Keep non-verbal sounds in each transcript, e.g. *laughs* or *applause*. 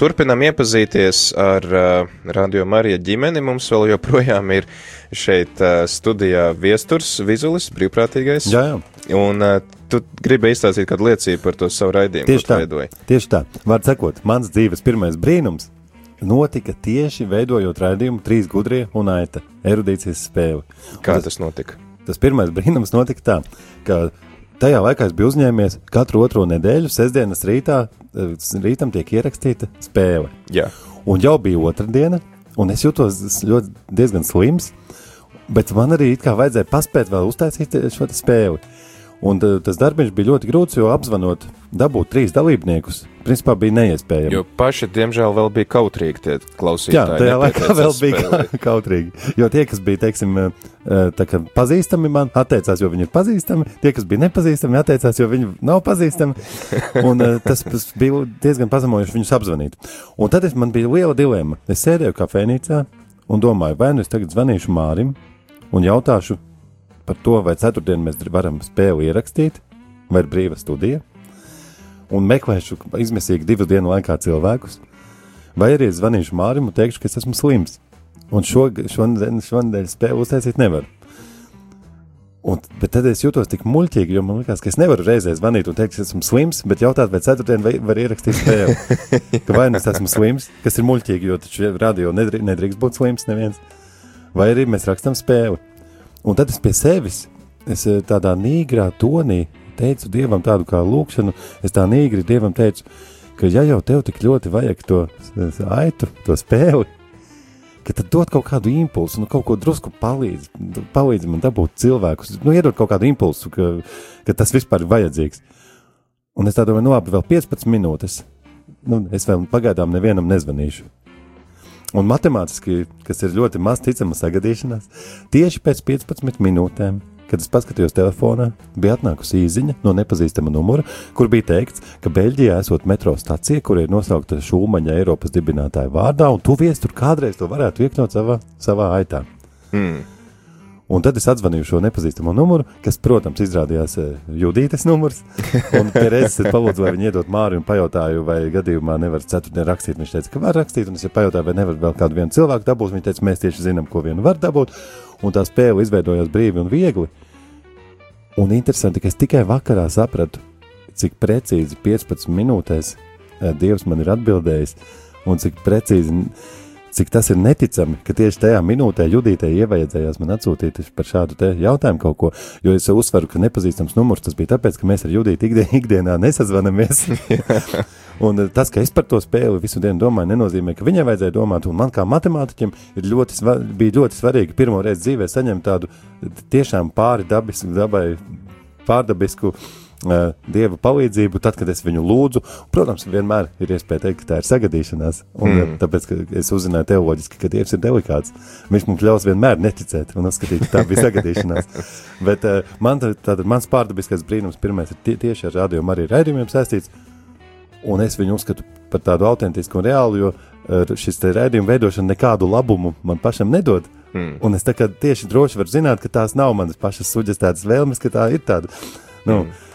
turpinam iepazīties ar uh, Radio Marija ģimeni. Mums vēl joprojām ir šeit uh, studijā viesturs, vizulis, brīvprātīgais. Jā, jā. Un uh, tu gribi izstāstīt kādu liecību par to savu raidījumu, Tieši tā. veidoji. Tieši tā. Vārds sakot, mans dzīves pirmais brīnums notika tieši veidojot raidījumu Trīs gudrie un aita erudīcijas spēli. Kā Un tas notika? Tas pirmais brīnums notika tā, ka tajā laikā es biju uzņēmies katru otro nedēļu, sestdienas rītā, eh, rītam tiek ierakstīta spēle. Jā. Un jau bija otra diena, un es jutos ļoti diezgan slims, bet man arī kā vajadzēja paspēt vēl uztaisīt šo te spēli. Un eh, tas darbs bija ļoti grūts, jo apzvanot, dabūt trīs dalībniekus, principā bija neiespējami. Jo paši, diemžēl, vēl bija kautrīgi tie Jā, klausītāji. tajā laikā vēl bija spēlēt. ka- kautrīgi. Jo tie, kas bija, teiksim, eh, kā pazīstami man, atteicās, jo viņi ir pazīstami. Tie, kas bija nepazīstami, atteicās, jo viņi nav pazīstami. Un eh, tas tas bija diezgan pazemojoši viņus apzvanīt. Un tad es, man bija liela dilemma. Es sēdēju kafejnīcā un domāju, vai nu es tagad zvanīšu Mārim un jautāšu par to, vai ceturtdien mēs varam spēli ierakstīt, vai ir brīva studija. Un meklēšu izmisīgi divu dienu laikā cilvēkus, vai arī zvanīšu Mārim un teikšu, ka es esmu slims. Un šo, šonadēļ, šonadēļ spēli uztaisīt nevaru. Un, bet tad es jūtos tik muļķīgi, jo man liekas, ka es nevaru reizē zvanīt un teikt, ka esmu slims, bet jautāt, vai ceturtdien vai, var ierakstīt spēli. *laughs* ka vai nu es esmu slims, kas ir muļķīgi, jo taču radio nedrīkst, nedrīkst būt slims neviens, vai arī mēs rakstam spēli. Un tad es pie sevis, es eh, tādā nīgrā tonī teicu Dievam tādu kā lūkšanu, es tā nīgri Dievam teicu, ka ja jau tev tik ļoti vajag to s- aitu, to spēli, ka tad dod kaut kādu impulsu, nu kaut ko drusku palīdz, palīdz man dabūt cilvēkus, nu iedod kaut kādu impulsu, ka, ka tas vispār ir vajadzīgs. Un es tā domāju, nu labi, vēl 15 minūtes, nu es vēl pagaidām nevienam nezvanīšu. Un matemātiski, kas ir ļoti maz ticama sagadīšanās, tieši pēc 15 minūtēm, kad es paskatījos telefonā, bija atnākusi īsiņa no nepazīstama numura, kur bija teikts, ka Beļģijā esot metro stacija, kur ir nosaukta Šūmaņa Eiropas dibinātāja vārdā, un tu viestur kādreiz to varētu iekļaut savā, savā aitā. Mm. Un tad es atzvanīju šo nepazīstamo numuru, kas, protams, izrādījās eh, Judītes numurs. Un pie reizes es palūdzu, lai viņi iedod māri un pajautāju, vai gadījumā nevar ceturtdien rakstīt. Viņš teica, ka var rakstīt, un es ja pajautāju, vai nevar vēl kādu vienu cilvēku dabūt. Viņš teica, mēs tieši zinām, ko vienu var dabūt. Un tā spēle izveidojās brīvi un viegli. Un interesanti, ka es tikai vakarā sapratu, cik precīzi 15 minūtēs eh, Dievs man ir atbildējis, un cik precīzi cik tas ir neticami, ka tieši tajā minūtē Judītei ievajadzējās man atsūtīt par šādu jautājumu kaut ko. Jo es uzsveru, ka nepazīstams numurs tas bija tāpēc, ka mēs ar Judītu ikdien, *laughs* ikdienā nesazvanamies. *laughs* un eh, tas, ka es par to spēli visu dienu domāju, nenozīmē, ka viņai vajadzēja domāt. Un man kā matemātiķim ir ļoti, sva- bija ļoti svarīgi pirmo reizi dzīvē saņemt tādu tiešām pāri dabisku, dabai pārdabisku uh, dieva palīdzību, tad, kad es viņu lūdzu. Protams, vienmēr ir iespēja teikt, ka tā ir sagadīšanās. Un, mm. Tāpēc, es uzzināju teoloģiski, ka dievs ir delikāts. Viņš mums ļaus vienmēr neticēt un uzskatīt, ka tā bija sagadīšanās. *laughs* Bet uh, man tā- tātad mans pārdabiskais brīnums pirmais ir tie, tieši ar radio arī raidījumiem saistīts. Un es viņu uzskatu par tādu autentisku un reālu, jo uh, šis te raidījuma veidošana nekādu labumu man pašam nedod. Mm. Un es tā kā tieši droši varu zināt, ka tās nav manas pašas suģestētas vēlmes, ka tā ir tāda, nu, mm.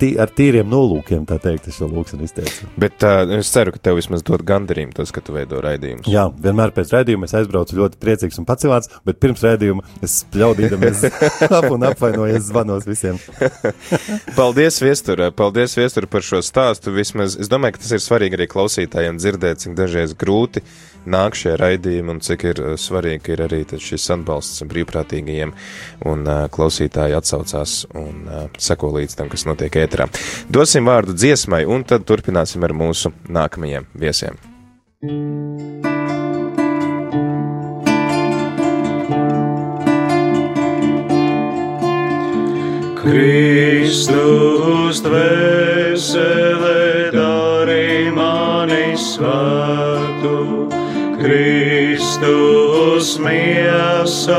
Tī, ar tīriem nolūkiem, tā teikt, es šo lūksanu izteicu. Bet uh, es ceru, ka tev vismaz dod gandarījumu tas, ka tu veido raidījumus. Jā, vienmēr pēc raidījuma es aizbraucu ļoti priecīgs un pacēlāts, bet pirms raidījuma es pļaudīdamies *laughs* ap un apvainojos zvanos visiem. *laughs* Paldies, Viestur, paldies, Viestur, par šo stāstu. Vismaz es domāju, ka tas ir svarīgi arī klausītājiem dzirdēt, cik dažreiz grūti nāk šie raidījumi un cik ir uh, svarīgi ir arī šis atbalsts brīvprātīgajiem un uh, klausītāji atsaucās un uh, seko līdz tam, kas notiek ēterā. Dosim vārdu dziesmai un tad turpināsim ar mūsu nākamajiem viesiem. Kristus dvēsele dari mani svētu, Kristus miesa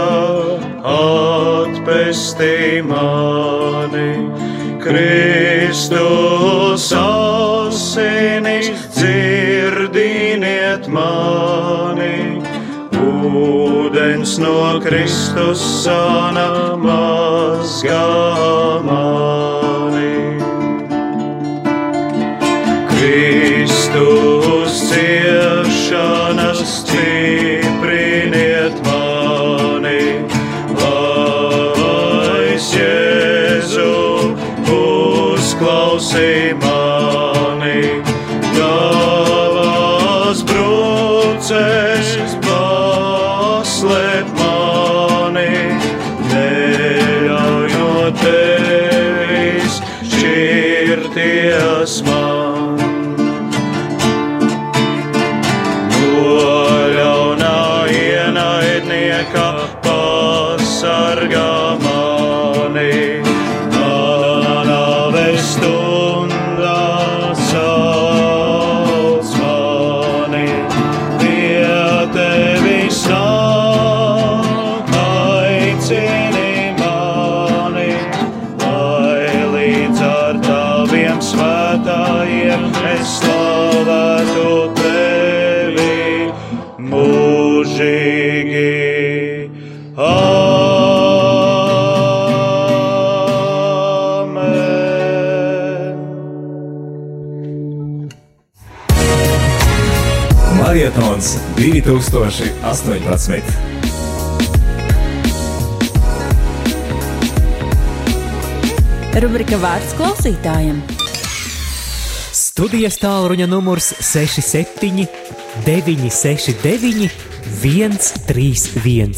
atpestī mani, Kristus asinis dzirdiniet mani. Ūdens no Kristus sāna mazgā mani. 2018. Rubrika vārds klausītājiem. Studijas tālruņa numurs 67 969 131.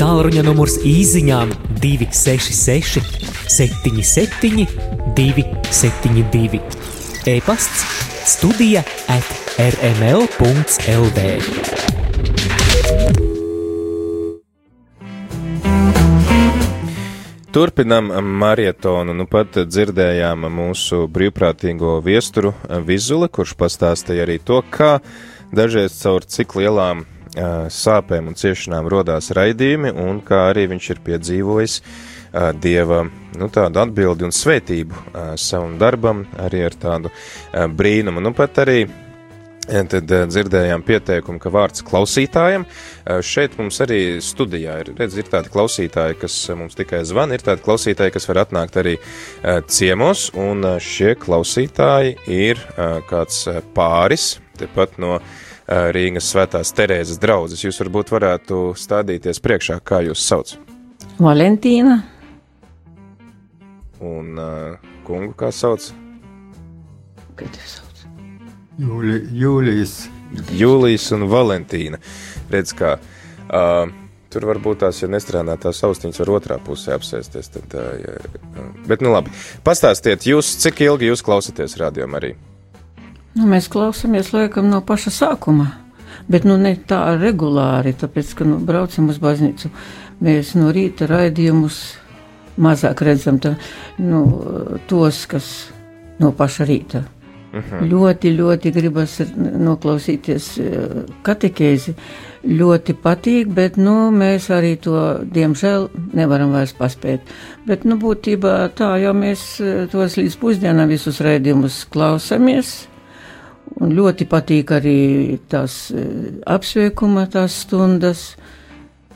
Tālruņa numurs īsiņām 266 77 272. E-pasts studija at rml.lv. Turpinam marietonu. Nu pat dzirdējām mūsu brīvprātīgo viesturu Vizuli, kurš pastāstīja arī to, kā dažreiz caur cik lielām sāpēm un ciešanām rodās raidījumi, un kā arī viņš ir piedzīvojis uh, dieva nu, tādu atbildi un svētību savam darbam, arī ar tādu brīnumu. Nu pat arī Tad dzirdējām pieteikumu, ka vārds klausītājam. Šeit mums arī studijā ir, redz, ir tādi klausītāji, kas mums tikai zvana, ir tādi klausītāji, kas var atnākt arī ciemos, un šie klausītāji ir kāds pāris, tepat no Rīgas svētās Terēzes draudzes. Jūs varbūt varētu stādīties priekšā, kā jūs sauc. Valentīna, Un uh, kungu kā sauc? kā tev sauc? Jūli, jūlijas Jūlijas un Valentīna. Redz, kā uh, tur varbūt tās, ja nestrādā tās austiņas, var otrā pusē apsēsties. Tad, uh, ja, uh, bet, nu labi, pastāstiet, jūs, cik ilgi jūs klausāties rādījumā arī? Nu, mēs klausāmies laikam no paša sākuma, bet nu ne tā regulāri, tāpēc, ka nu, braucam uz baznīcu. Mēs no rīta raidījumus mazāk redzam tā, nu, tos, kas no paša rīta. Mhm. Ļoti, ļoti gribas noklausīties eh, katehēzi. Ļoti patīk, bet nu, mēs arī to, diemžēl, nevaram vairs paspēt. Bet, nu, būtībā tā jau mēs eh, tos līdz pusdienām visus raidījumus klausāmies. Un ļoti patīk arī tās eh, apsveikuma, tās stundas.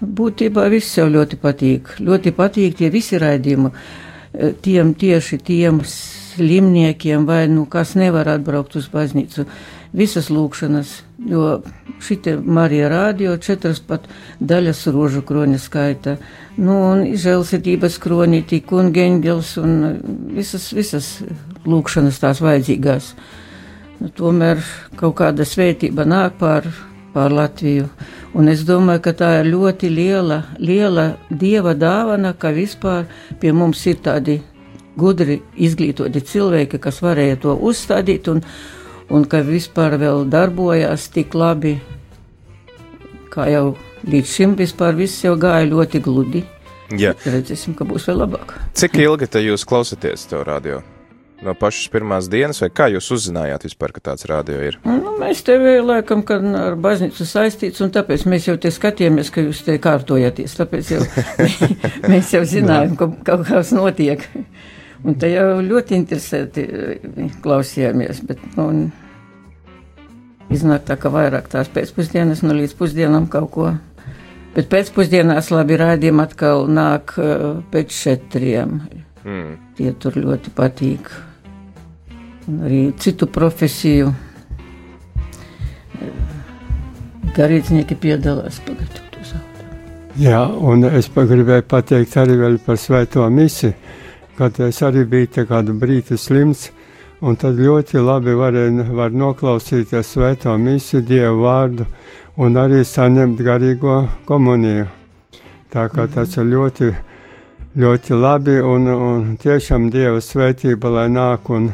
Būtībā viss jau ļoti patīk. Ļoti patīk tie visi raidījumi. Eh, Tiem tieši tiem slimniekiem vai nu kas nevar atbraukt uz baznīcu. Visas lūkšanas, jo šitie Marija rādio četras pat daļas rožu kroņa skaita. Nu, un žēlsirdības kronītī, un geņģels, un visas, visas lūkšanas tās vajadzīgās. Nu, tomēr kaut kāda svētība nāk pār, pār Latviju. Un es domāju, ka tā ir ļoti liela, liela dieva dāvana, ka vispār pie mums ir tādi gudri izglītoti cilvēki, kas varēja to uzstādīt, un, un ka vispār vēl darbojās tik labi, kā jau līdz šim vispār viss jau gāja ļoti gludi. Jā. Redzēsim, ka būs vēl labāk. Cik ilgi te jūs klausāties to radio? No pašas pirmās dienas, vai kā jūs uzzinājāt vispār, ka tāds radio ir? Nu, mēs tevi laikam, kad ar baznīcu saistīts, un tāpēc mēs jau te skatījāmies, ka jūs te kārtojaties. Tāpēc jau *laughs* mēs jau zinājām, ka kaut kas notiek. Un te jau ļoti interesēti eh, klausījāmies, bet, nu, iznāk tā, ka vairāk tās pēcpusdienas, nu, līdz pusdienam kaut ko. Bet pēcpusdienās labi rādījumi atkal nāk eh, pēc četriem. Mm. Tie tur ļoti patīk. Un arī citu profesiju garīdznieki piedalās auto. Jā, un es gribēju pateikt arī par svēto misi, kad es arī biju kādu brīdi slims, un tad ļoti labi varēja var noklausīties svēto misi, Dievu vārdu, un arī saņemt garīgo komuniju. Tā kā tas ir ļoti, ļoti labi, un, un tiešām Dieva svētība, lai nāk, un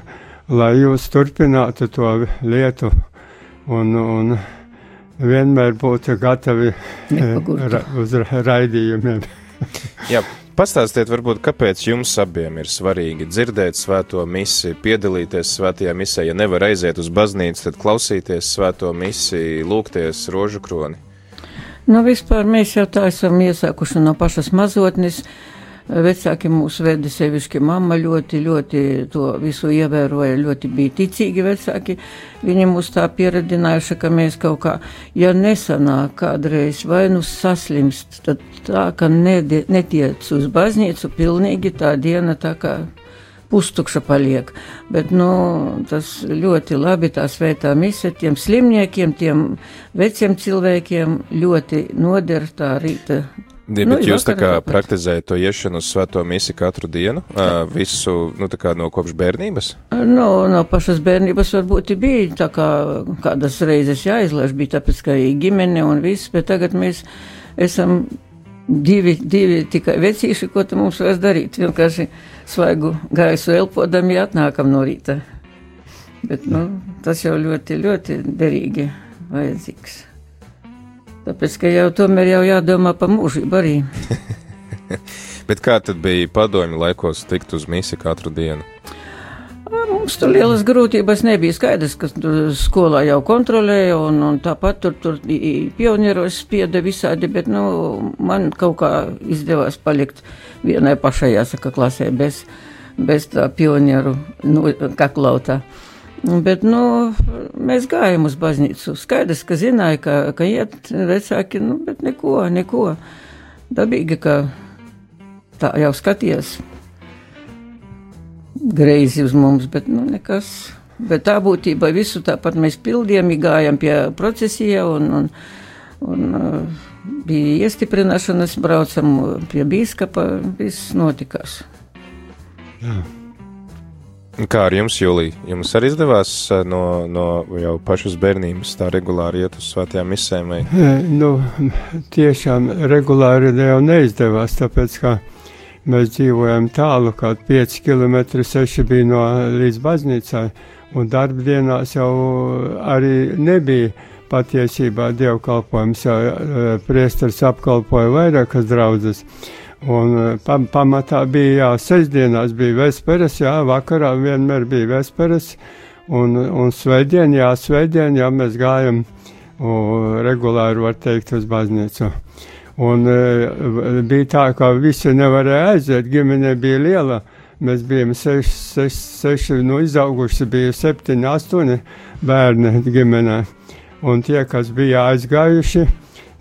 lai jūs turpinātu to lietu, un, un vienmēr būtu gatavi Nepagurtu. ra, uz ra- raidījumiem. *laughs* Jā, pastāstiet, varbūt, kāpēc jums abiem ir svarīgi dzirdēt svēto misiju, piedalīties svētajā misijā. Ja nevar aiziet uz baznīcu, tad klausīties svēto misiju, lūgties rožu kroni. Nu, vispār mēs jau tā esam iesākuši no pašas mazotnes. Vecāki mūs veda sevišķi mamma ļoti, ļoti to visu ievēroja, ļoti bija ticīgi vecāki. Viņi mūs tā pieredinājuši, ka mēs kaut kā, ja nesanāk kādreiz vai nu saslimst, tad tā, ka nede, netiec uz baznīcu, pilnīgi tā diena tā kā pustukša paliek. Bet, nu, tas ļoti labi, tā svētā mise tiem slimniekiem, tiem veciem cilvēkiem ļoti noder tā rīta. Ja, Nu, bet jūs tā kā praktizējat to iešanu uz svēto misiju katru dienu, ā, visu, nu tā kā no kopš bērnības? Nu, no pašas bērnības varbūt bija tā kā kādas reizes jāizlaiž, bija tāpēc, ka ir ģimene un viss, bet tagad mēs esam divi, divi tikai vecīši, ko te mums vairs darīt. Vienkārši svaigu gaisu elpodami atnākam no rīta. Bet, nu, tas jau ļoti, ļoti derīgi vajadzīgs. Tāpēc, ka jau tomēr jau jādomā par mūžību arī. *laughs* Bet kā tad bija padomju laikos tikt uz misiju katru dienu? Mums tur lielas grūtības nebija skaidrs, ka skolā jau kontrolēja, un, un tāpat tur, tur pionieros spieda visādi, bet, nu, man kaut kā izdevās palikt vienai pašai, jāsaka, klasē bez, bez tā pionieru nu, kaklautā. Bet, nu, mēs gājām uz baznīcu. Skaidrs, ka zināja, ka, ka iet vecāki, nu, bet neko, neko. Dabīgi, ka tā jau skaties greizi uz mums, bet nu nekas. Bet tā būtībā visu tāpat mēs pildījām, gājām pie procesija un, un, un bija iestiprināšanas, braucam pie bīskapa, viss notikās. Kā ar jums, Jūlija? Jums arī izdevās ā, no, no jau pašas bērnības tā regulāri iet uz svētajām misēm? Vai? E, Nu, tiešām regulāri jau neizdevās, tāpēc ka mēs dzīvojam tālu, kaut 5 km 6 bija no līdz baznīcai, un darbdienās jau arī nebija patiesībā dievkalpojums, jo e, priestars apkalpoja vairākas draudzes. Un e, pam, pamatā bija, jā, sestdienās bija vesperas, jā, vakarā vienmēr bija vesperas, un, un svētdien, jā, svētdien, jā, mēs gājam un regulāri var teikt uz baznīcu. Un e, bija tā, ka visi nevarēja aiziet, ģimene bija liela. Mēs bijām seši, seši, seši nu, izauguši, bija septiņi, astoņi bērni ģimenē. Un tie, kas bija aizgājuši,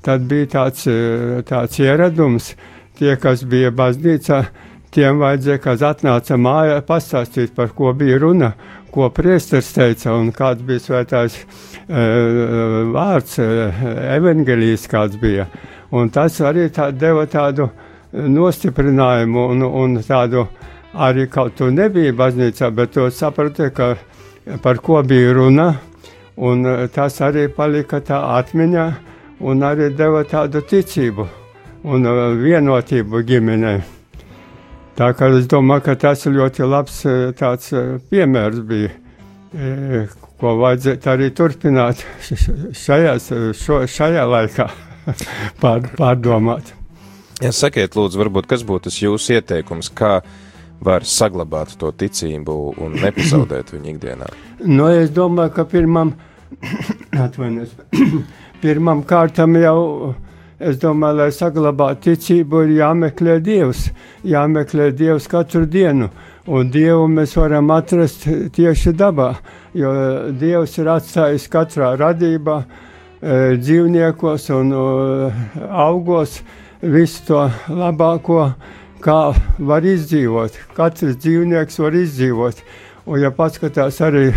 tad bija tāds, e, tāds ieradums. Tie, kas bija baznīcā, tiem vajadzēja, kas atnāca mājā, pastāstīt, par ko bija runa, ko priesteris teica un kāds bija svētājs e, vārds, e, evangelijas kāds bija. Un tas arī tā, deva tādu e, nostiprinājumu un, un tādu arī kaut tu nebija baznīcā, bet tu saprati, ka par ko bija runa, un tas arī palika tā atmiņā un arī deva tādu ticību un e, vienotību ģimenei. Tā kā es domāju, ka tas ir ļoti labs e, tāds e, piemērs bija, e, ko vajadzētu arī turpināt *laughs* šajās, šo, šajā laikā *laughs* pār, pārdomāt. Ja sakiet, lūdzu, varbūt kas būtu tas jūsu ieteikums, kā var saglabāt to ticību un nepazaudēt viņu ikdienā? Nu, es domāju, ka pirmam, *coughs* atvainojos, *coughs* pirmam kārtam jau, es domāju, lai saglabātu ticību, ir jāmeklē Dievs, jāmeklē Dievs katru dienu, un Dievu mēs varam atrast tieši dabā, jo Dievs ir atstājis katrā radībā, eh, dzīvniekos un eh, augos visu to labāko, kā var izdzīvot. Katrs dzīvnieks var izdzīvot. Un, ja paskatās arī e,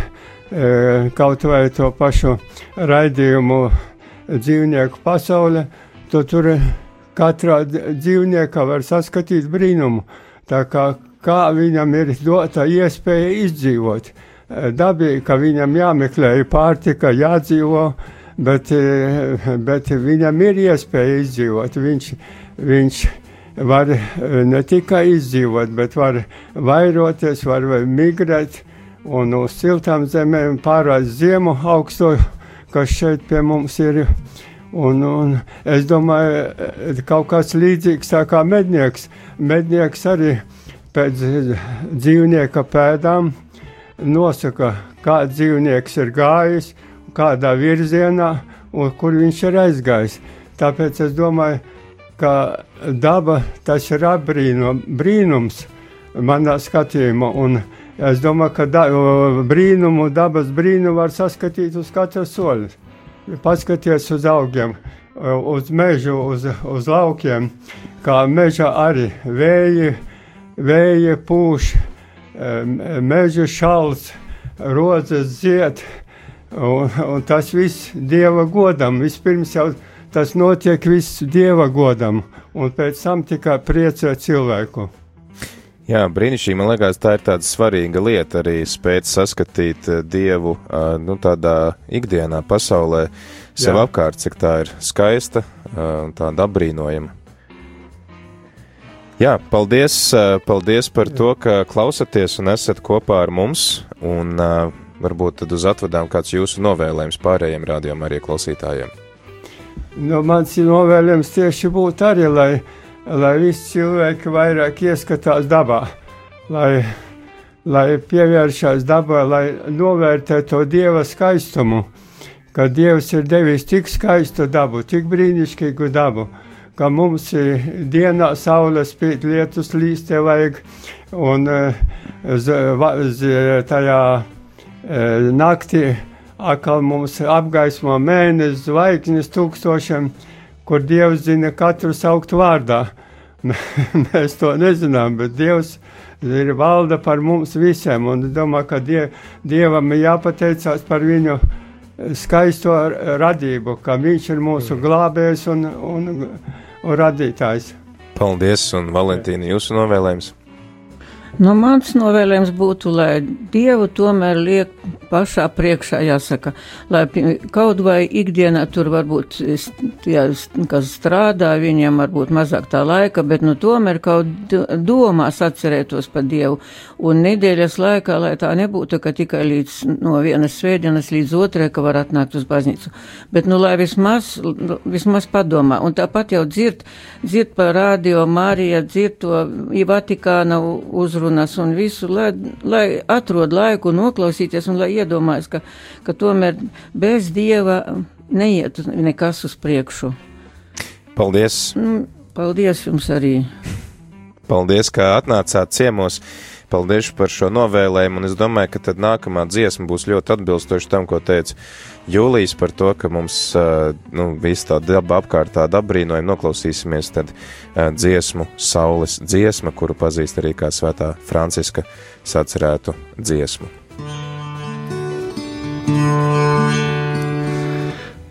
kaut vai to pašu raidījumu dzīvnieku pasaule, to tur katrā dzīvniekā var saskatīt brīnumu. Tā kā, kā viņam ir dota iespēja izdzīvot. Dabīgi, ka viņam jāmeklē pārtika, jādzīvo, bet, bet viņam ir iespēja izdzīvot. Viņš, viņš var ne tikai izdzīvot, bet var vairoties, var migrēt un uz siltām zemēm pārvākt ziemu augsto, kas šeit pie mums ir. Un, un es domāju, kaut kas līdzīgs tā kā mednieks. Mednieks arī pēc dzīvnieka pēdām nosaka, kāds dzīvnieks ir gājis, kādā virzienā un kur viņš ir aizgājis. Tāpēc es domāju, ka daba tas ir apbrīnum, brīnums manā skatījumā. Un, Es domāju, ka da, brīnumu, dabas brīnumu var saskatīt uz katra soļa. Paskaties uz augiem, uz mežu, uz, uz laukiem, kā meža arī vēji, vēji pūš, meža šals, rozes ziet, un, un tas viss Dieva godam. Vispirms jau tas notiek viss Dieva godam, un pēc tam tikai priecē cilvēku. Jā, brīnišķīgi. Man liekas, tā ir tāda svarīga lieta arī spēt saskatīt eh, Dievu nu, tādā ikdienā, pasaulē, sev Jā. apkārt, cik tā ir skaista un tāda apbrīnojama. Jā, paldies, paldies par to, ka klausaties un esat kopā ar mums. Un varbūt tad uz atvadām kāds jūsu novēlējums pārējiem rādījumam arī klausītājiem. Nu, mans novēlējums tieši būtu arī, lai lai visi cilvēki vairāk ieskatās dabā, lai, lai pievēršās dabā, lai novērtē to dieva skaistumu, ka dievs ir devis tik skaistu dabu, tik brīnišķīgu dabu, ka mums dienā saule spīd, lietus līstē vajag, un tajā naktī atkal mums apgaismo mēnesis, zvaigznes tūkstošiem, kur Dievs zina katru saukt vārdā. *laughs* Mēs to nezinām, bet Dievs ir valda par mums visiem. Un es domāju, ka die, Dievam ir jāpateicās par viņu skaisto radību, ka Viņš ir mūsu glābējs un, un, un radītājs. Paldies, un Valentīna, jūsu novēlējums! Nu, mans novēlējums būtu, lai Dievu tomēr liek pašā priekšā, jāsaka, lai kaut vai ikdienā tur varbūt, jā, kas strādā, viņiem varbūt mazāk tā laika, bet nu tomēr kaut domās atcerētos par Dievu. Un nedēļas laikā, lai tā nebūtu, ka tikai līdz no vienas svētdienas līdz otrai, ka var atnākt uz baznīcu. Bet nu, lai vismaz, vismaz padomā. Un tāpat jau dzird, dzird par radio Mārija, dzird to Vatikāna uzrunu sarunas un visu, lai, lai atrod laiku noklausīties un lai iedomājas, ka, ka tomēr bez dieva neiet nekas uz priekšu. Paldies! Nu, paldies jums arī! Paldies, ka atnācāt ciemos! Paldies par šo novēlējumu, un es domāju, ka tad nākamā dziesma būs ļoti atbilstoša tam, ko teica Jūlijas par to, ka mums nu, viss tā daba apkārt tāda apbrīnojama, noklausīsimies tad dziesmu, saules dziesma, kuru pazīst arī kā svētā Franciska sacerētu dziesmu.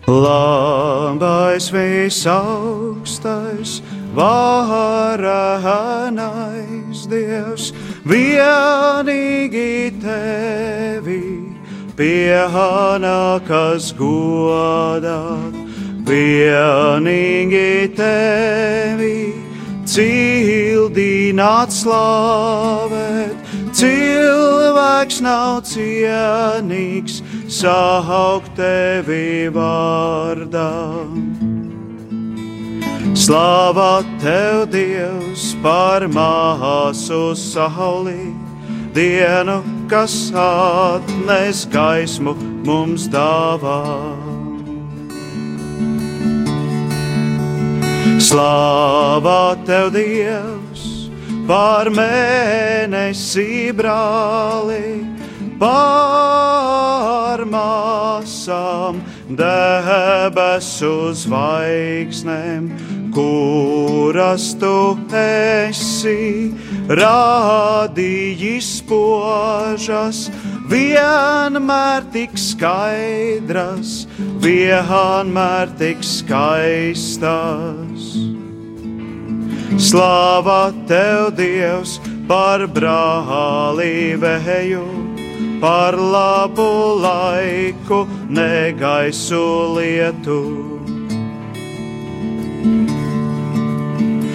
Labais visaugstais, varenais Dievs, vienīgi tevi pienākas godā, vienīgi tevi cildināt slavēt. Cilvēks nav cienīgs saukt tevi vārdā. Slāvā tev, Dievs, par māsu saulī! dienu, kas atnes gaismu mums dāvā. Slāvā tev, Dievs, par mēnesi brāli, par māsām, debesu zvaigznēm kuras tu esi radījis požas, vienmēr tik skaidras, vienmēr tik skaistas. Slāva tev, Dievs, par brālīvēju, par labu laiku, negaisu lietu.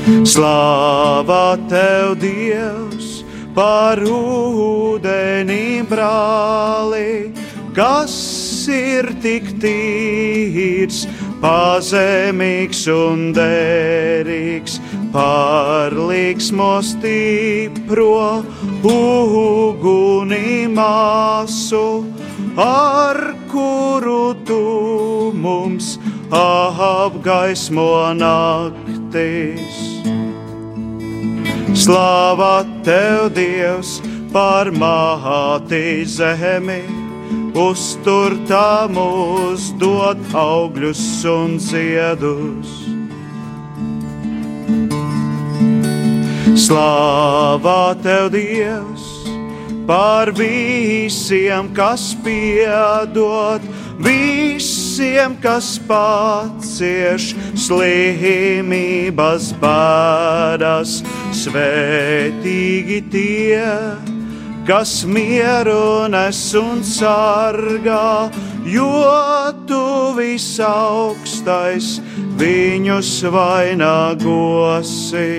Slāva tev, Dievs, par ūdeni brāli, kas ir tik tīrs, pazemīgs un derīgs, par līksmo stipro uguni māsu, ar kuru tu mums apgaismo naktis. Slāva tev, Dievs, par māti zemi, uztur tā mūs dot augļus un ziedus. Slāva tev, Dievs, par visiem, kas piedod, visiem, kas pacieš slimības bēdas Svētīgi tie, kas mieru nes un sargā, jo tu visaugstais viņus vainagosi.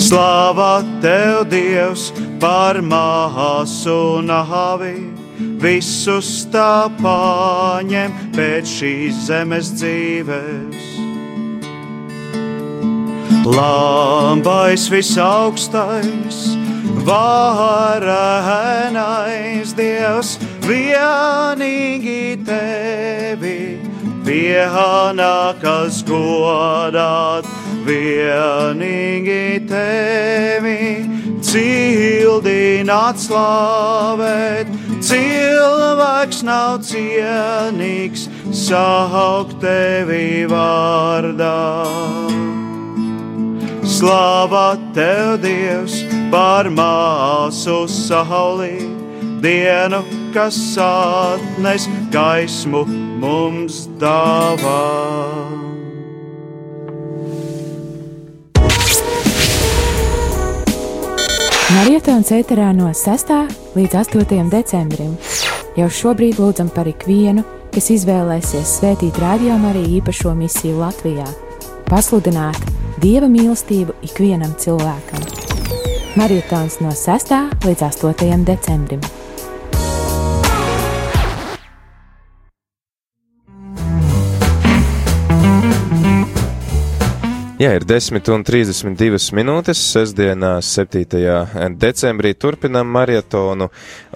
Slāva tev, Dievs, par māsu nāvi, visus tā paņem pēc šīs zemes dzīves. Lambais visaugstais, varenais Dievs, vienīgi tevi pienākas godāt, vienīgi tevi cildināt, slavēt. Cilvēks nav cienīgs saukt tevi vārdā. Slāva tev, Dievs, par māsu saulī, dienu, kas atnes gaismu mums dāvā. Marietons ēterā no 6. līdz 8. decembrim. Jau šobrīd lūdzam par ikvienu, kas izvēlēsies svētīt rādījumu arī īpašo misiju Latvijā - pasludināt dieva mīlestību ikvienam cilvēkam. Marietons no 6. līdz 8. decembrim. Jā, ir 10 un 32 minūtes. Sestdienā, 7. decembrī, turpinām marietonu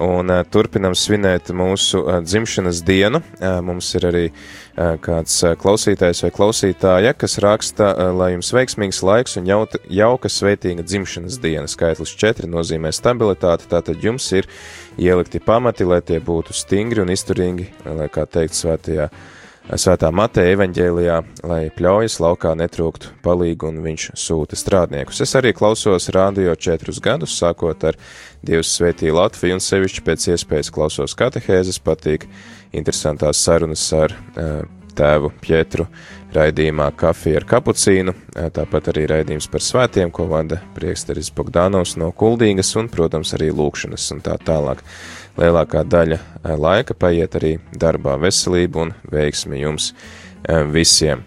un uh, turpinām svinēt mūsu uh, dzimšanas dienu. Uh, mums ir arī kāds klausītājs vai klausītāja, kas raksta, lai jums veiksmīgs laiks un jauta, jauka svētīga dzimšanas diena. Skaitlis 4 nozīmē stabilitāti, tātad jums ir ielikti pamati, lai tie būtu stingri un izturīgi, lai, kā teikt, svētajā. Svētā Mateja evaņģēlijā, lai pļaujas laukā netrūktu palīgu un viņš sūta strādniekus. Es arī klausos rādio četrus gadus, sākot ar Dievs svētī Latviju un sevišķi pēc iespējas klausos katehēzes, patīk interesantās sarunas ar uh, tēvu Pietru raidījumā Kafija ar kapucīnu, tāpat arī raidījums par svētiem, ko vada prieksteris Bogdanovs no Kuldīgas un, protams, arī lūkšanas un tā tālāk lielākā daļa eh, laika paiet arī darbā veselību un veiksmi jums eh, visiem.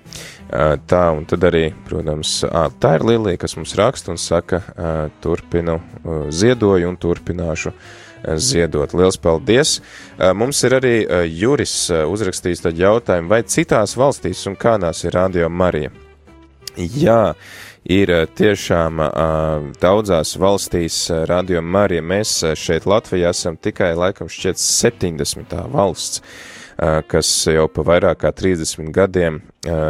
Eh, tā, un tad arī, protams, tā ir Lilija, kas mums raksta un saka, turpinu ziedoju un turpināšu ziedot. Liels paldies! Mums ir arī Juris uzrakstījis tad jautājumu, vai citās valstīs un kādās ir Radio Marija? Jā, ir eh, tiešām uh, daudzās valstīs uh, radio Marija. Mēs šeit Latvijā esam tikai laikam šķiet 70. valsts, kas jau pa vairāk kā 30 gadiem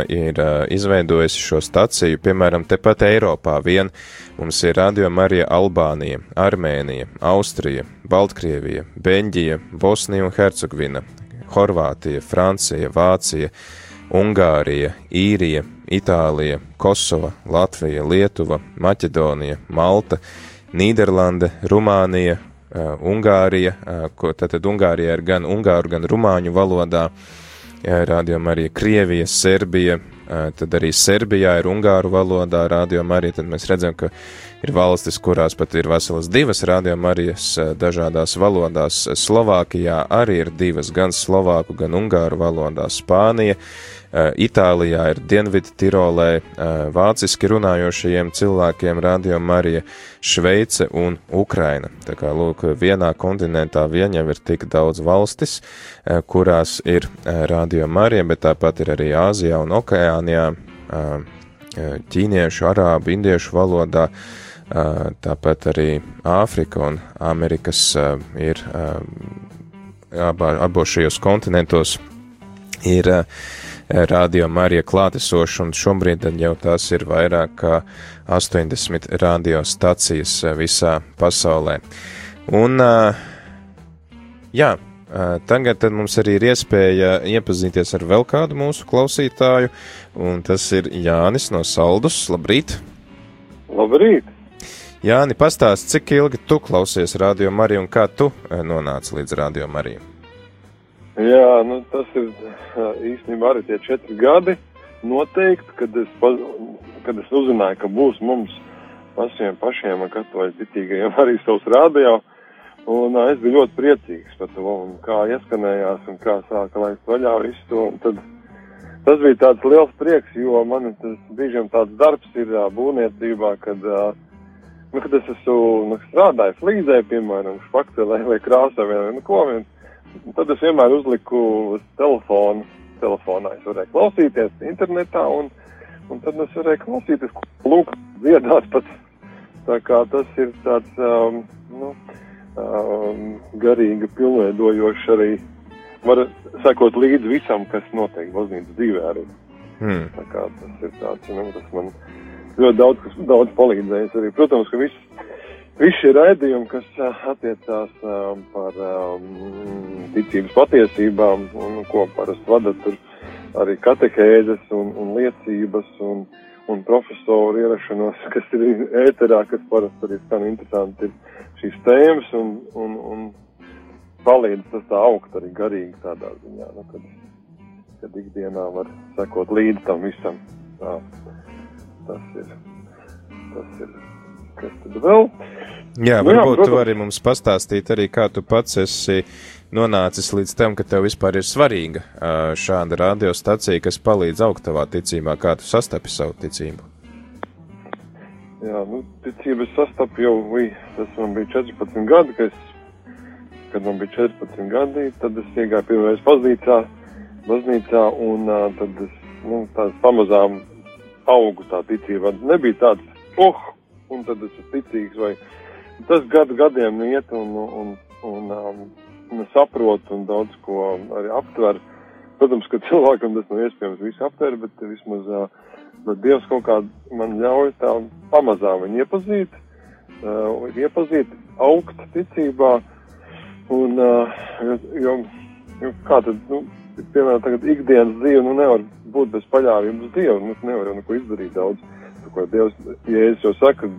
ir izveidojusi šo staciju. Piemēram, tepat Eiropā vien mums ir radio Marija Albānija, Armēnija, Austrija, Baltkrievija, Beņģija, Bosnija un Hercegvina, Horvātija, Francija, Vācija, Ungārija, Īrija, Itālija, Kosova, Latvija, Lietuva, Maķedonija, Malta, Nīderlande, Rumānija, Ungārija, ko tātad Ungārija ir gan ungāru, gan rumāņu valodā, rādījumā arī Krievija, Serbija, tad arī Serbijā ir ungāru valodā rādījumā arī, tad mēs redzam, ka ir valstis, kurās pat ir veselas divas rādījumā arī dažādās valodās. Slovākijā arī ir divas, gan slovāku, gan ungāru valodā. Spānija, Itālijā ir Dienvidu Tirolē vāciski runājošajiem cilvēkiem Radio Marija, Šveice un Ukraina. Tā kā, lūk, vienā kontinentā vien jau ir tik daudz valstis, kurās ir Radio Marija, bet tāpat ir arī Āzijā un Okeānijā, ķīniešu, arābu, indiešu valodā, tāpat arī Āfrika un Amerikas ir abos šajos kontinentos ir uh, radio Marija klātesoša, un šobrīd jau tās ir vairāk kā 80 radiostacijas visā pasaulē. Un, jā, tagad mums arī ir iespēja iepazīties ar vēl kādu mūsu klausītāju, un tas ir Jānis no Saldus. Labrīt! Labrīt! Jāni, pastāst, cik ilgi tu klausies radio Mariju un kā tu nonāci līdz radio Mariju? Jā, nu, tas ir īstenībā arī tie četri gadi. Noteikti, kad es, paz, kad es uzzināju, ka būs mums pašiem, pašiem katoļu ticīgajiem arī savs rādio, un es biju ļoti priecīgs par to, un kā ieskanējās, un kā sāka laist vaļā visu to. Tad, tas bija tāds liels prieks, jo man tas brīžiem tāds darbs ir būvniecībā, kad, nu, kad es esmu nu, strādājis līdzē, piemēram, špakcelē vai krāsā vai nu, ko vien tad es vienmēr uzliku uz telefonu. Telefonā es varēju klausīties internetā, un, un tad es varēju klausīties, lūk, dziedāt pat. Tā kā tas ir tāds, um, nu, um, garīgi pilnveidojošs arī. Var sekot līdzi visam, kas notiek baznīcas dzīvē arī. Hmm. Tā kā tas ir tāds, nu, tas man ļoti daudz, kas daudz palīdzējis arī. Protams, ka viss Visi šie raidījumi, kas attiecās um, par um, ticības patiesībām, un ko parasti vada tur arī katehēzes un, un liecības un, un profesoru ierašanos, *laughs* kas ir ēterā, kas parasti arī skan interesanti, ir šīs tēmas un, un, un palīdz tas tā augt arī garīgi tādā ziņā, nu, kad, kad ikdienā var sekot līdz tam visam. Tā, tas ir. Tas ir kas tad vēl? Jā, nu, varbūt tu vari mums pastāstīt arī, kā tu pats esi nonācis līdz tam, ka tev vispār ir svarīga šāda radiostacija, kas palīdz augt tavā ticībā, kā tu sastapi savu ticību. Jā, nu, ticību es sastapu jau, vi, tas man bija 14 gadi, kad, es, kad man bija 14 gadi, tad es iegāju pirmoreiz baznīcā, baznīcā un uh, tad es, nu, tāds pamazām augu tā ticība. Nebija tāds, oh, un tad es esmu ticīgs, vai tas gadu gadiem iet un, un, un, um, un saprot un daudz ko arī aptver. Protams, ka cilvēkam tas nav iespējams visu aptvert, bet vismaz uh, bet Dievs kaut kā man ļauj tā pamazām viņu iepazīt, uh, iepazīt, augt ticībā, un, uh, jo, jo, jo kā tad, nu, piemēram, tagad ikdienas dzīve, nu, nevar būt bez paļāvības Dievu, nu, nevar jau neko izdarīt daudz ko Dievs, Jēzus jau saka,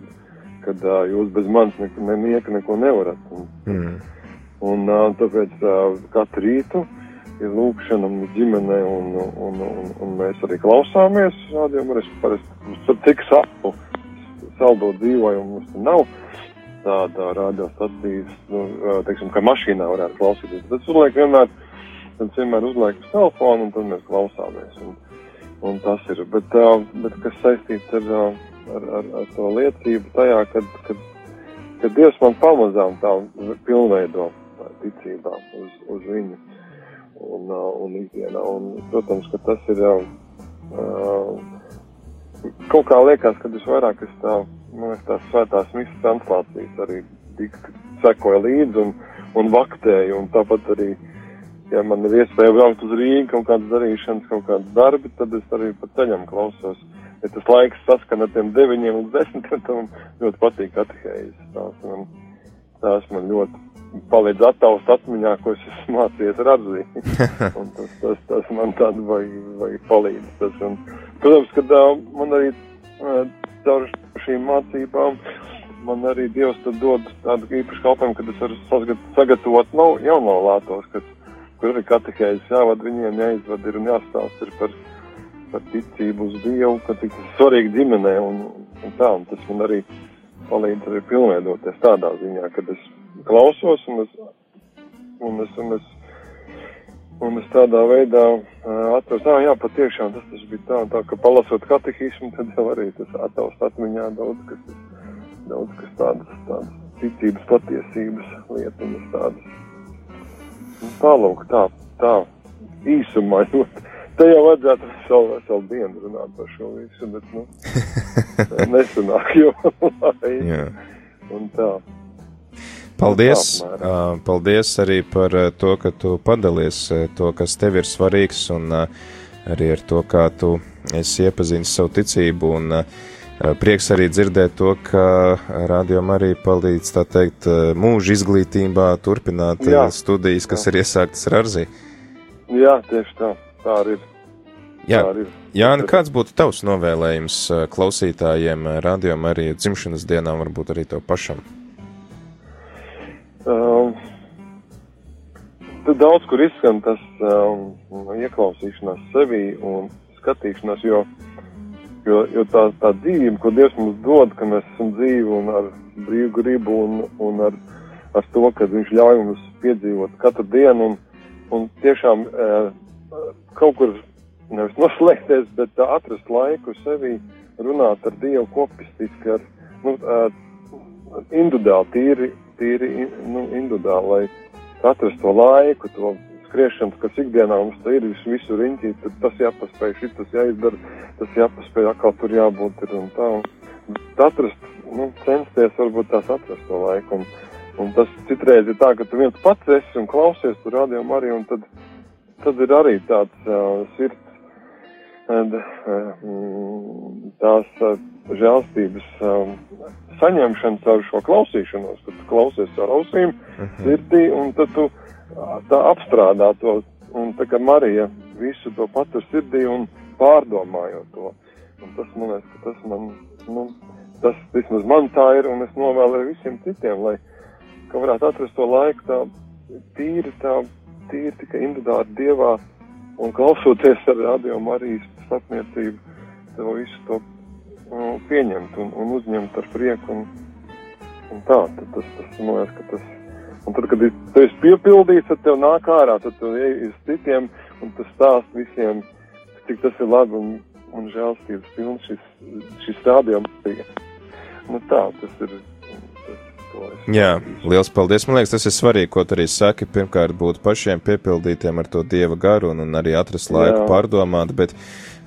kad uh, jūs bez manis neko, ne, nieka neko nevarat. Un, mm. un uh, tāpēc uh, katru rītu ir lūkšana ģimenē, un, un, un, un mēs arī klausāmies rādījumu. Es parasti tik sapu, saldo dzīvoju, un mums nav tāda radiostacijas, nu, teiksim, ka mašīnā varētu klausīties. Tas uzliek vienmēr, tad vienmēr uzliek uz telefonu, un tad mēs klausāmies. Un, un tas ir. Bet, uh, bet kas saistīts ar, ar, ar, ar to liecību tajā, kad, kad, kad Dievs man pamazām tā pilnveido ticībā uz, uz viņu un, uh, un ikdienā. Un, protams, ka tas ir jau kaut kā liekas, kad es vairāk es tā, nu, es tās svētās misas translācijas arī tik sekoju līdzi un, un vaktēju un tāpat arī uh, ja man ir iespēja braukt uz Rīgu, kaut kādas darīšanas, kaut kādas darbi, tad es arī pa ceļam klausos. Ja tas laiks saskan ar tiem deviņiem līdz desmitiem, tad *laughs* man ļoti patīk atehēzes. Tās man, tās man ļoti palīdz attaust atmiņā, ko es esmu mācījies radzīt. *laughs* un tas, tas, tas man tādu vai, vai palīdz. Tas, un, protams, ka uh, man arī caur šīm mācībām man arī Dievs dod tādu īpašu kalpojumu, kad es varu sagat, sagatavot no, jauno lātos, kas, kur arī katehēzes jāvad viņiem, jāizvad ir un jāstāst ir par, par ticību uz Dievu, ka tik svarīgi ģimenē un, un tā, un tas man arī palīdz arī pilnveidoties tādā ziņā, kad es klausos un es, un es, un es Un es tādā veidā uh, atrastu, ah, jā, patiešām tas, tas bija tā, tā, ka palasot katehismu, tad jau arī tas attaust atmiņā daudz, kas, daudz, kas tādas, tādas ticības patiesības lietiņas tādas. Un tālūk, tā, tā, īsumā, *laughs* jo te jau vajadzētu veselu, veselu dienu runāt par šo visu, bet, nu, *laughs* nesanāk, jo, lai, un tā. Paldies! Paldies arī par to, ka tu padalies to, kas tev ir svarīgs, un arī ar to, kā tu esi iepazinis savu ticību. Un, Prieks arī dzirdēt to, ka rādījumam arī palīdz, tā teikt, mūža izglītībā turpināt jā, studijas, kas jā. ir iesāktas ar Arzī. Jā, tieši tā, tā arī ir. Jā, Jāni, kāds būtu tavs novēlējums klausītājiem rādījumam arī dzimšanas dienām, varbūt arī tev pašam? Um, daudz kur izskan tas um, ieklausīšanās sevī un skatīšanās, jo, jo, jo tā, tā dzīve, ko Dievs mums dod, ka mēs esam dzīvi un ar brīvu gribu un, un ar, ar to, ka Viņš ļauj mums piedzīvot katru dienu un, un tiešām uh, kaut kur nevis noslēgties, bet uh, atrast laiku sevī runāt ar Dievu kopistiski, ar nu, uh, individuāli, tīri tīri nu, individuāli, lai atrastu to laiku, to skriešanu, kas ikdienā mums ir visu riņķī, tad tas jāpaspēj, šis tas jāizdara, tas jāpaspēj, atkal tur jābūt ir un tā. Un atrast, nu, censties varbūt tās atrast to laiku. Un, un tas citreiz ir tā, ka tu viens pats esi un klausies tur rādījumā arī, un tad, tad ir arī tāds uh, sirds, uh, tās uh, žēlstības. Uh, saņemšana caur šo klausīšanos, kad tu klausies ar ausīm, mhm. sirdī, un tad tu tā apstrādā to, un tā kā Marija visu to patur sirdī un pārdomājot to. Un tas, man liekas, ka tas man, nu, tas vismaz man tā ir, un es novēlēju visiem citiem, lai, ka varētu atrast to laiku tā tīri, tā tīri tikai individuāli dievā, un klausoties ar radio Marijas starpniecību, to visu to nu, pieņemt un, un uzņemt ar prieku. Un, un tā, tad tas, tas man liekas, ka tas. Un tad, kad tu esi piepildīts, tad tev nāk ārā, tad tu ej uz citiem un tu stāst visiem, cik tas ir labi un, un žēlstības pilns šis, šis rādījums. Nu tā, tas ir. Jā, liels paldies. Man liekas, tas ir svarīgi, ko tu arī saki. Pirmkārt, būt pašiem piepildītiem ar to dieva garu un, un arī atrast laiku Jā. pārdomāt, bet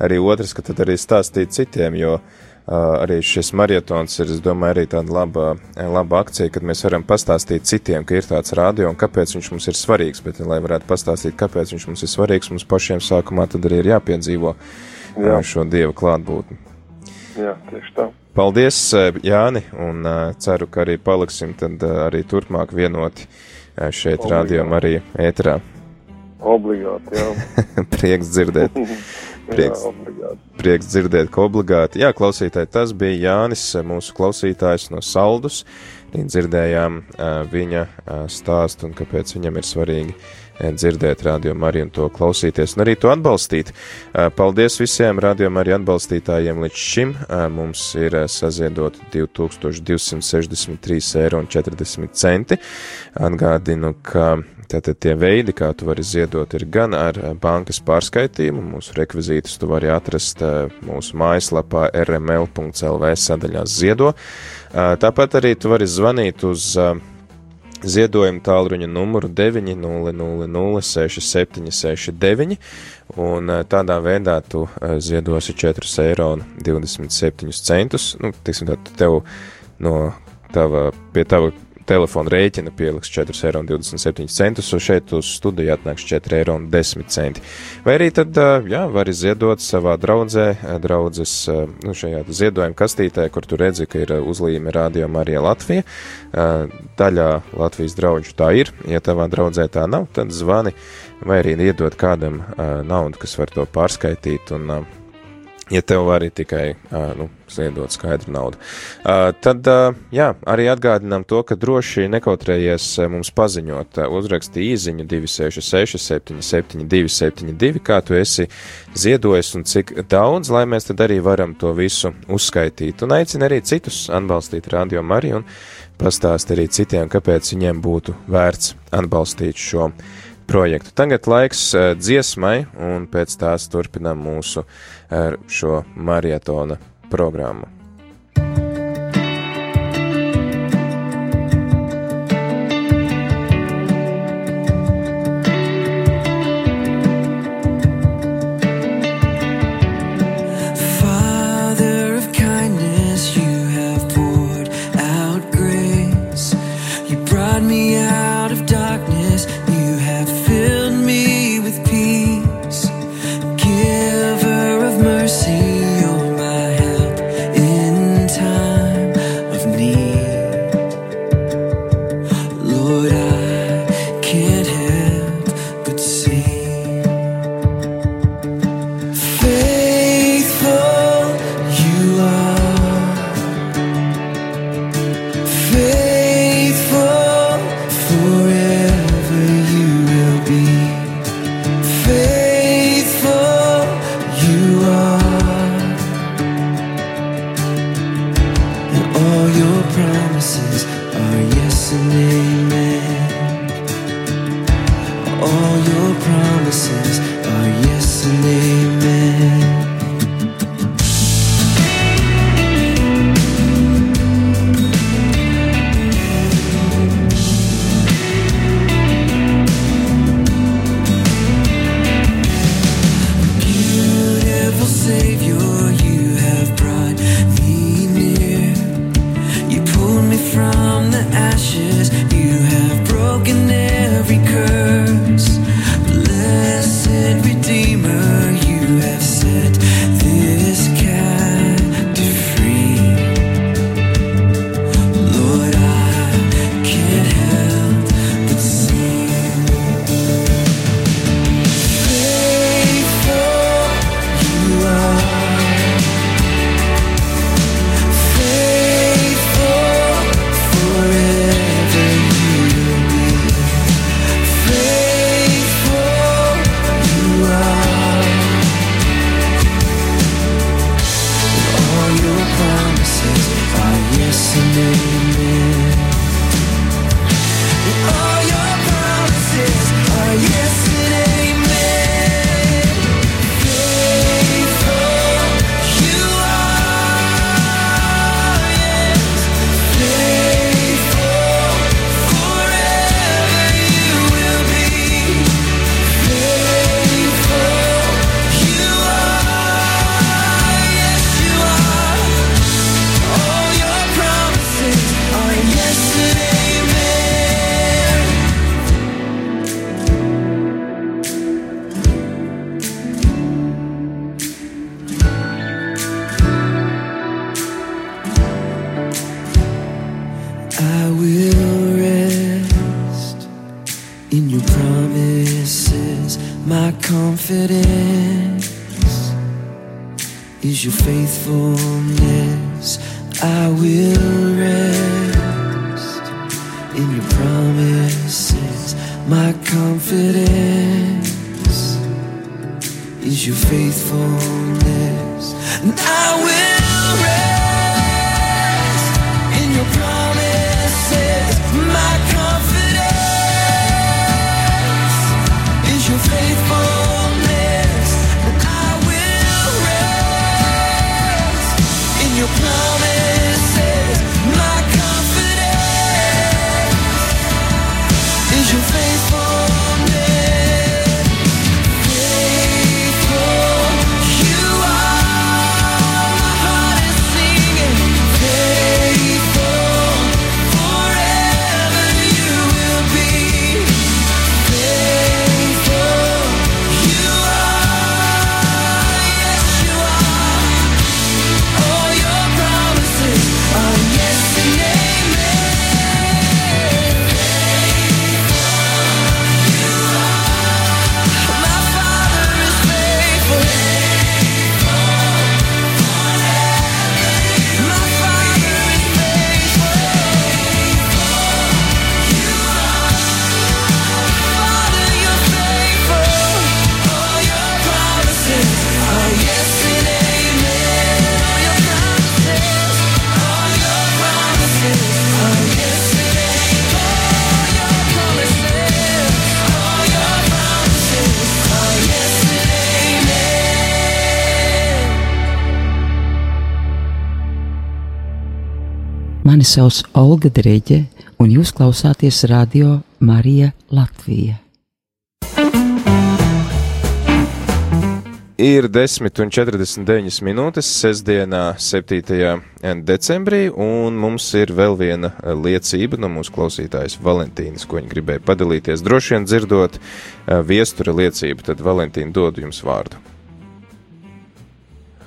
arī otrs, ka tad arī stāstīt citiem, jo uh, arī šis marietons ir, es domāju, arī tāda laba, laba akcija, kad mēs varam pastāstīt citiem, ka ir tāds radio un kāpēc viņš mums ir svarīgs, bet, lai varētu pastāstīt, kāpēc viņš mums ir svarīgs, mums pašiem sākumā tad arī ir jāpiedzīvo Jā. šo Dieva klātbūtni. Jā, tieši tā. Paldies, Jāni, un ceru, ka arī paliksim tad arī turpmāk vienoti šeit rādījumā arī ēterā. Obligāti, jā. *laughs* Prieks dzirdēt. *laughs* Prieks, jā, prieks dzirdēt, ka obligāti. Jā, klausītāji, tas bija Jānis, mūsu klausītājs no Saldus. Dzirdējām viņa stāstu un kāpēc viņam ir svarīgi dzirdēt rādījumu arī un to klausīties un arī to atbalstīt. Paldies visiem rādījumu arī atbalstītājiem līdz šim. Mums ir saziedot 2263 eiro un 40 centi. Atgādinu, ka Tātad tie veidi, kā tu vari ziedot, ir gan ar bankas pārskaitījumu, mūsu rekvizītus tu vari atrast mūsu mājaslapā rml.lv sadaļā ziedo. Tāpat arī tu vari zvanīt uz ziedojumu tālruņa numuru 900-6769, un tādā veidā tu ziedosi 4,27 eiro. Nu, tiksim, tā, tev no tava, pie tava telefona rēķina pieliks 4,27 eiro, un šeit uz studiju atnāks 4,10 eiro. Vai arī tad, jā, vari ziedot savā draudzē, draudzes, nu, šajā ziedojuma kastītē, kur tu redzi, ka ir uzlīme Rādio Marija Latvija. Daļā Latvijas draugu tā ir, ja tavā draudzē tā nav, tad zvani vai arī iedot kādam naudu, kas var to pārskaitīt un ja tev arī tikai nu, ziedot skaidru naudu. Tad jā, arī atgādinām to, ka droši nekautrējies mums paziņot, uzraksti īziņu 266, 772, 72, kā tu esi ziedojis un cik daudz, lai mēs tad arī varam to visu uzskaitīt. Un aicinu arī citus atbalstīt Radio Mariju un pastāst arī citiem, kāpēc viņiem būtu vērts atbalstīt šo projektu. Tagad laiks eh, dziesmai, un pēc tās turpinām mūsu eh, šo marietona programmu. for sauc Olga Dreģe, un jūs klausāties radio Marija Latvija. Ir 10,49 minūtes sestdienā, 7. decembrī, un mums ir vēl viena liecība no mūsu klausītājas Valentīnas, ko viņa gribēja padalīties. Droši vien dzirdot eh, viestura liecību, tad Valentīna dod jums vārdu.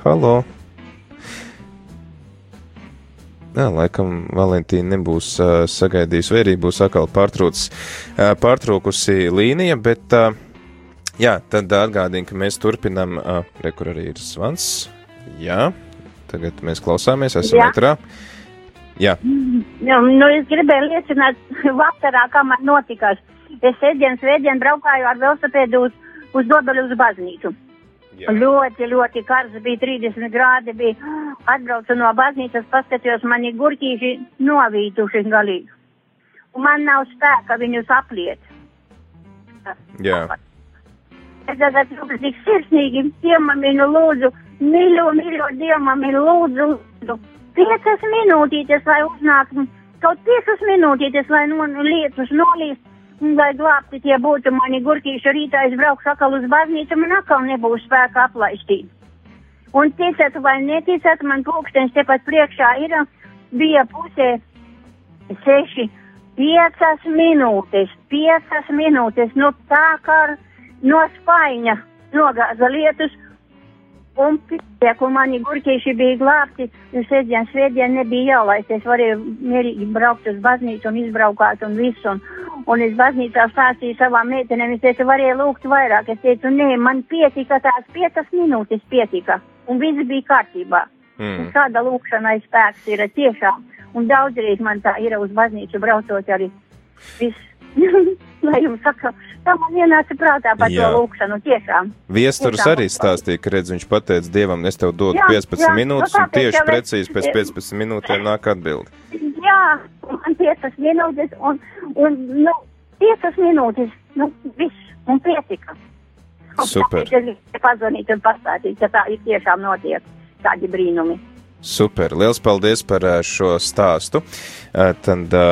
Halo! Jā, laikam Valentīna nebūs uh, sagaidījusi, vai arī būs atkal pārtrūcis, uh, pārtrūkusi līnija, bet uh, jā, tad atgādīju, ka mēs turpinam, uh, re, kur arī ir zvans. Jā, tagad mēs klausāmies, esam Jā. metrā. Jā, Nu, nu, es gribēju liecināt, *laughs* vakarā, kā man notikās. Es sēdienas vēdienu braukāju ar velosipēdu uz, uz Dobeļu uz baznīcu. Jā. Ļoti, ļoti karsts bija 30 grādi. Bija. Atbraucu no baznīcas, paskatījos, mani gurķīši novītuši galīgi. Un man nav spēka viņus apliet. jā, Es tagad jums tik sirsnīgi diemaminu lūdzu, mīļo, mīļo diemaminu lūdzu, lūdzu. Piecas minūtītes, lai uznāk, kaut piecas minūtītes, lai no, lietus nolīst, lai glābti tie būtu mani gurkīši rītā, es braukšu atkal uz baznīcu, man atkal nebūs spēka aplaistīt. Un ticat vai neticat, man pulkstenis tepat priekšā ir, bija pusē seši, piecas minūtes, piecas minūtes, nu tā kā no spaiņa nogāza lietus, un pietiek, un mani gurķīši bija glābti, un sēdien, svētdien nebija jālaist, es varēju mierīgi braukt uz baznīcu un izbraukāt un visu, un, un es baznīcā stāstīju savām meitenēm, es teicu, varēju lūgt vairāk, es teicu, nē, man pietika tās piecas minūtes pietika, un viss bija kārtībā. Mm. Kāda lūkšanai spēks ir tiešām, un daudzreiz man tā ir uz baznīcu braucot arī viss. *laughs* Lai jums saka, tā man ienāca prātā par Jā. to lūkšanu tiešām. Viesturs Tiešām. arī stāstīja, ka redz, viņš pateica Dievam, es tev dodu Jā, 15 jā, minūtes, nu un tieši jau precīzi pēc 15 minūtēm nāk atbildi. Jā, man piecas minūtes, un, un nu, piecas minūtes, nu, viss, un pietika. Un Super. tāpēc Es pazvanīt un pastāstīt, ka tā ir tiešām notiek tādi brīnumi. Super, liels paldies par ā, šo stāstu. Ā, Tad ā,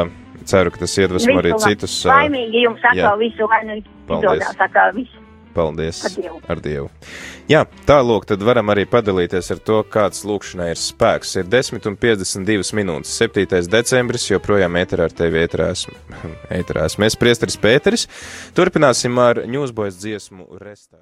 ceru, ka tas iedvesmo arī Visu citus. Laimīgi jums jā. atkal visu, lai nu Paldies. izdodas visu. Paldies Ar Dievu. ar Dievu. Jā, tālūk, tad varam arī padalīties ar to, kāds lūkšanai ir spēks. Ir 10 un 52 minūtes. 7. decembris joprojām ēterā ar tevi ēterās. *laughs* ēterās. Mēs priesteris Pēteris. Turpināsim ar Newsboys dziesmu Restart.